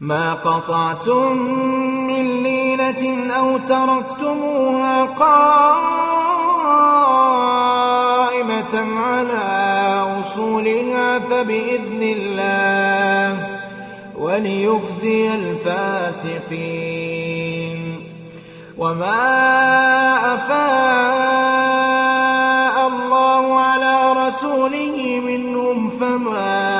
ما قطعتم من لينة أو تركتموها قائمة على أصولها فبإذن الله وليخزي الفاسقين. وما أفاء الله على رسوله منهم فما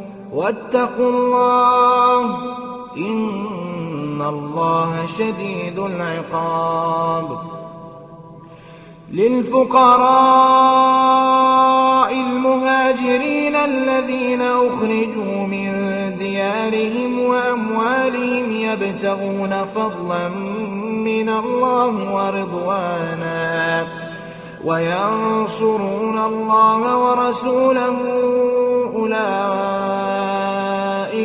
واتقوا الله إن الله شديد العقاب. للفقراء المهاجرين الذين أخرجوا من ديارهم وأموالهم يبتغون فضلا من الله ورضوانا وينصرون الله ورسوله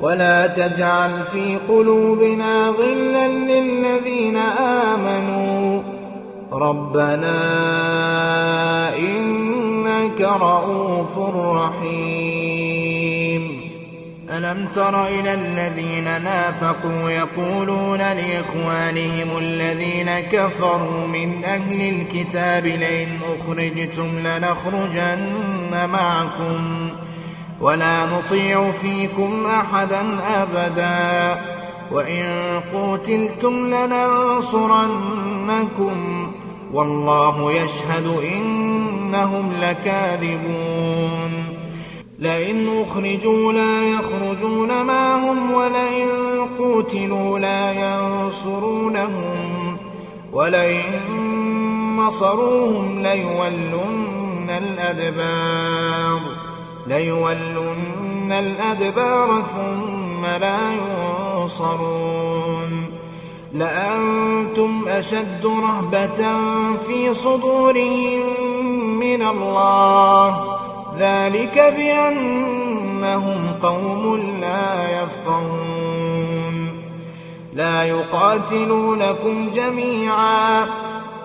ولا تجعل في قلوبنا غلا للذين آمنوا. ربنا إنك رؤوف رحيم. ألم تر إلى الذين نافقوا يقولون لإخوانهم الذين كفروا من أهل الكتاب لئن أخرجتم لنخرجن معكم. ولا نطيع فيكم أحدا أبدا. وإن قوتلتم لننصرنكم والله يشهد إنهم لكاذبون. لئن أخرجوا لا يخرجون معهم ولئن قوتلوا لا ينصرونهم ولئن نصروهم ليولن الأدبار. ليولن الأدبار ثم لا ينصرون. لأنتم أشد رهبة في صدورهم من الله. ذلك بأنهم قوم لا يفقهون. لا يقاتلونكم جميعا.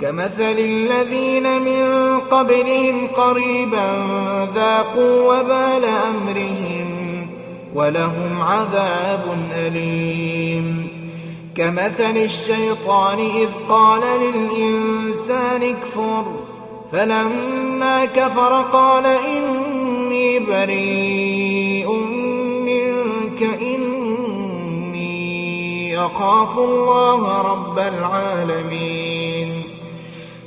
كمثل الذين من قبلهم قريبا ذاقوا وبال أمرهم ولهم عذاب أليم. كمثل الشيطان إذ قال للإنسان اكفر فلما كفر قال إني بريء منك إني أخاف الله رب العالمين.